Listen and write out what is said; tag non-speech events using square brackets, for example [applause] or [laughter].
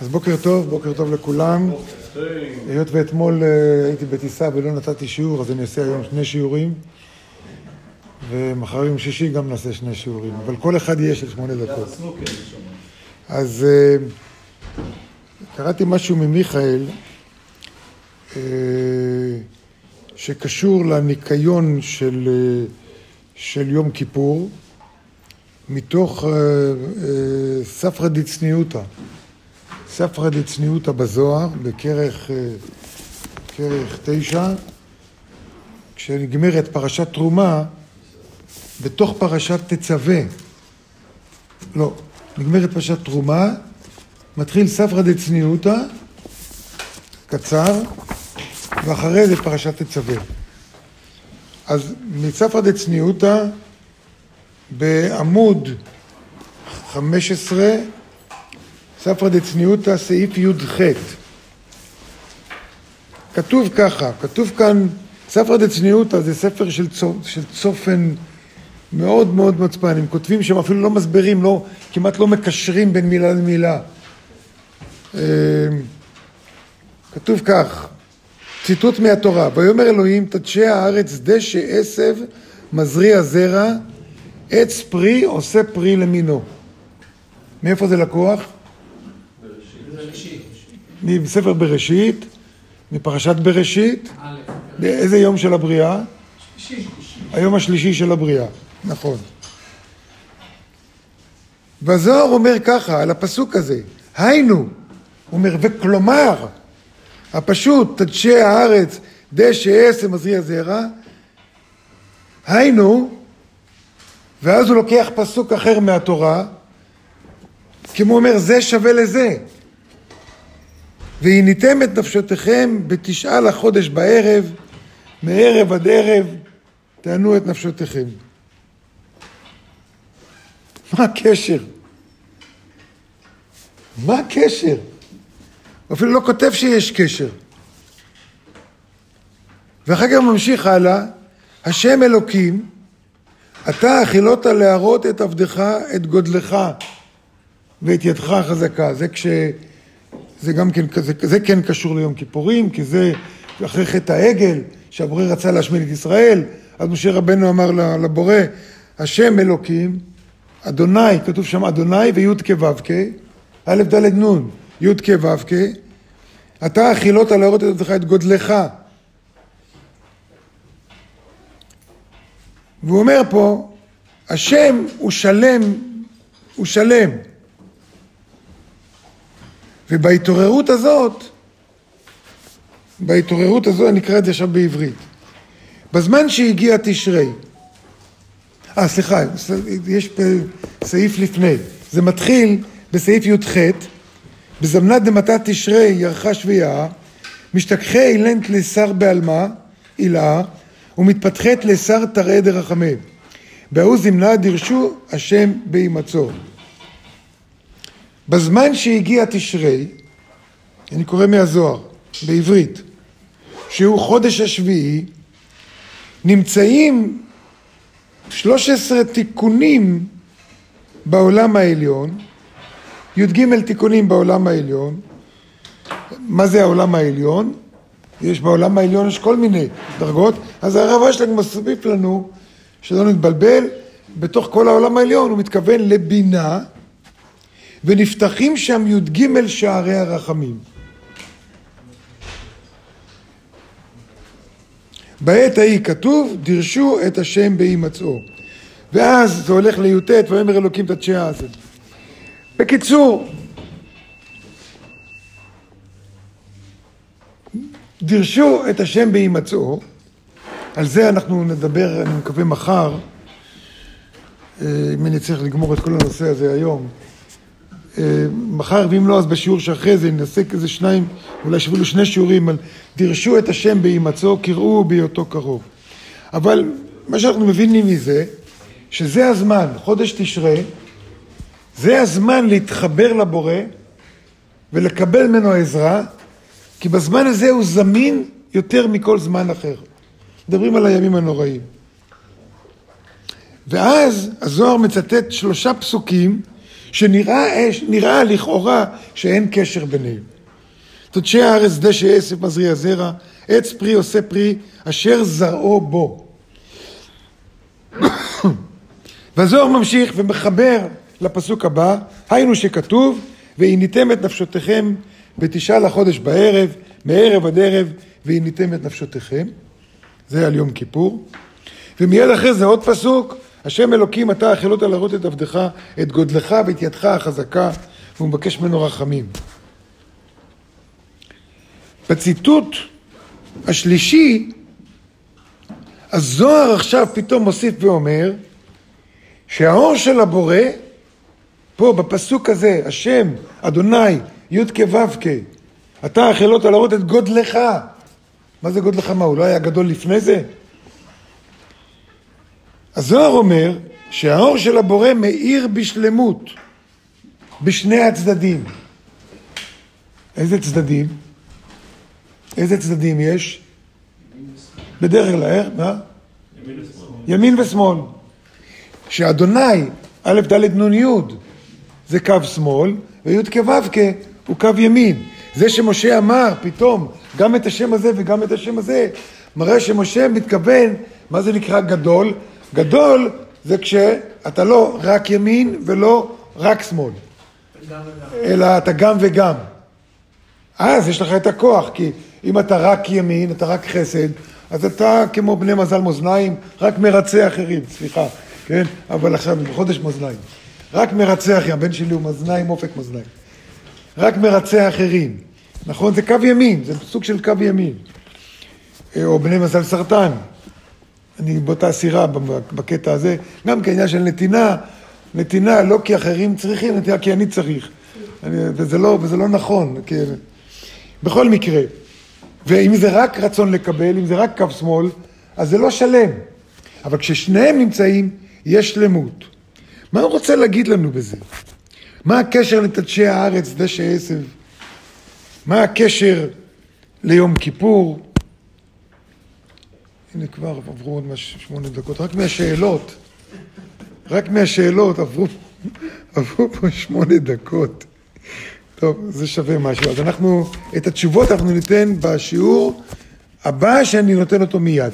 אז בוקר טוב, בוקר טוב לכולם. היות ואתמול אה, הייתי בטיסה ולא נתתי שיעור, אז אני אעשה היום שני שיעורים. ומחר יום שישי גם נעשה שני שיעורים, אבל כל אחד יהיה של שמונה דקות. אז אה, קראתי משהו ממיכאל אה, שקשור לניקיון של, של יום כיפור מתוך ספרא דצניותא. ספרא דצניותא בזוהר, בכרך כרך תשע, כשנגמרת פרשת תרומה, בתוך פרשת תצווה, לא, נגמרת פרשת תרומה, מתחיל ספרא דצניותא, קצר, ואחרי זה פרשת תצווה. אז מספרא דצניותא, בעמוד 15, ספרא דצניותא, סעיף י"ח. כתוב ככה, כתוב כאן, ספרא דצניותא זה ספר של, צופ, של צופן מאוד מאוד מצפן, הם כותבים שהם אפילו לא מסבירים, לא, כמעט לא מקשרים בין מילה למילה. אמ, כתוב כך, ציטוט מהתורה, ויאמר אלוהים תדשא הארץ דשא עשב מזריע זרע עץ פרי עושה פרי למינו. מאיפה זה לקוח? מספר בראשית, מפרשת בראשית. באיזה יום של הבריאה? היום השלישי של הבריאה, נכון. והזוהר אומר ככה, על הפסוק הזה, היינו, הוא אומר, וכלומר, הפשוט, תדשא הארץ, דשא עשם מזריע זרע, היינו, ואז הוא לוקח פסוק אחר מהתורה, כמו אומר, זה שווה לזה. והניתם את נפשותיכם בתשעה לחודש בערב, מערב עד ערב, תענו את נפשותיכם. מה הקשר? מה הקשר? הוא אפילו לא כותב שיש קשר. ואחר כך ממשיך הלאה, השם אלוקים, אתה הכילות להראות את עבדך, את גודלך ואת ידך החזקה. זה כש... זה גם כן, זה, זה כן קשור ליום כיפורים, כי זה אחרי חטא העגל, שהבורא רצה להשמיד את ישראל, אז משה רבנו אמר לבורא, השם אלוקים, אדוני, כתוב שם אדוני וי' כו' א' ד' נ', י' כו' אתה הכילות להראות את עצמך את גודלך. והוא אומר פה, השם הוא שלם, הוא שלם. ובהתעוררות הזאת, בהתעוררות הזו, אני אקרא את זה עכשיו בעברית. בזמן שהגיע תשרי, אה, סליחה, יש סעיף לפני. זה מתחיל בסעיף י"ח, בזמנת דמתת תשרי ירחה שביעה, משתכחי אילנת לשר בעלמה, אילאה, ומתפתחת לשר תראה דרחמי. בהוא זמנה דירשו השם בהימצאו. בזמן שהגיע תשרי, אני קורא מהזוהר, בעברית, שהוא חודש השביעי, נמצאים 13 תיקונים בעולם העליון, י"ג תיקונים בעולם העליון. מה זה העולם העליון? יש בעולם העליון, יש כל מיני דרגות, אז הרב אשלג מסביב לנו, שלא נתבלבל, בתוך כל העולם העליון הוא מתכוון לבינה, ונפתחים שם י"ג שערי הרחמים. בעת ההיא כתוב, דירשו את השם בהימצאו. ואז זה הולך לי"ט, ויאמר אלוקים תדשא הזה. בקיצור, דירשו את השם בהימצאו, על זה אנחנו נדבר, אני מקווה, מחר, אה, אם אני צריך לגמור את כל הנושא הזה היום. מחר, ואם לא, אז בשיעור שאחרי זה נעשה כזה שניים, אולי אפילו שני שיעורים על דירשו את השם בהימצאו, קראו בהיותו קרוב. אבל מה שאנחנו מבינים מזה, שזה הזמן, חודש תשרי, זה הזמן להתחבר לבורא ולקבל ממנו עזרה, כי בזמן הזה הוא זמין יותר מכל זמן אחר. מדברים על הימים הנוראים. ואז הזוהר מצטט שלושה פסוקים שנראה לכאורה שאין קשר ביניהם. תודשי הארץ דשא עשב מזריע זרע, עץ פרי עושה פרי, אשר זרעו בו. [coughs] והזוהר ממשיך ומחבר לפסוק הבא, היינו שכתוב, והניתם את נפשותיכם בתשעה לחודש בערב, מערב עד ערב, והניתם את נפשותיכם. זה על יום כיפור. ומיד אחרי זה עוד פסוק, השם אלוקים אתה החלות להראות את עבדך, את גודלך ואת ידך החזקה, והוא מבקש ממנו רחמים. בציטוט השלישי, הזוהר עכשיו פתאום מוסיף ואומר שהאור של הבורא, פה בפסוק הזה, השם, אדוני, י"ק ו"ק, אתה החלות להראות את גודלך. מה זה גודלך? מה, הוא לא היה גדול לפני זה? הזוהר אומר שהאור של הבורא מאיר בשלמות בשני הצדדים. איזה צדדים? איזה צדדים יש? בדרך כלל, אה? מה? ימין ושמאל. שאדוני, א', ד', נ', י', זה קו שמאל, וי' כו' הוא קו ימין. זה שמשה אמר פתאום גם את השם הזה וגם את השם הזה, מראה שמשה מתכוון, מה זה נקרא גדול? גדול זה כשאתה לא רק ימין ולא רק שמאל, אלא אתה גם וגם. אז יש לך את הכוח, כי אם אתה רק ימין, אתה רק חסד, אז אתה כמו בני מזל מאזניים, רק מרצה אחרים, סליחה, כן? אבל עכשיו, בחודש מאזניים. רק מרצה אחרים, הבן שלי הוא מאזניים, אופק מאזניים. רק מרצה אחרים. נכון? זה קו ימין, זה סוג של קו ימין. אה, או בני מזל סרטן. אני באותה סירה בקטע הזה. גם כעניין של נתינה, נתינה לא כי אחרים צריכים, נתינה כי אני צריך. אני, וזה, לא, וזה לא נכון. כי... בכל מקרה, ואם זה רק רצון לקבל, אם זה רק קו שמאל, אז זה לא שלם. אבל כששניהם נמצאים, יש שלמות. מה הוא רוצה להגיד לנו בזה? מה הקשר לתדשי הארץ, דשא עשב? מה הקשר ליום כיפור? הנה כבר עברו עוד שמונה דקות, רק מהשאלות, רק מהשאלות עברו, עברו פה שמונה דקות. טוב, זה שווה משהו. אז אנחנו, את התשובות אנחנו ניתן בשיעור הבא שאני נותן אותו מיד.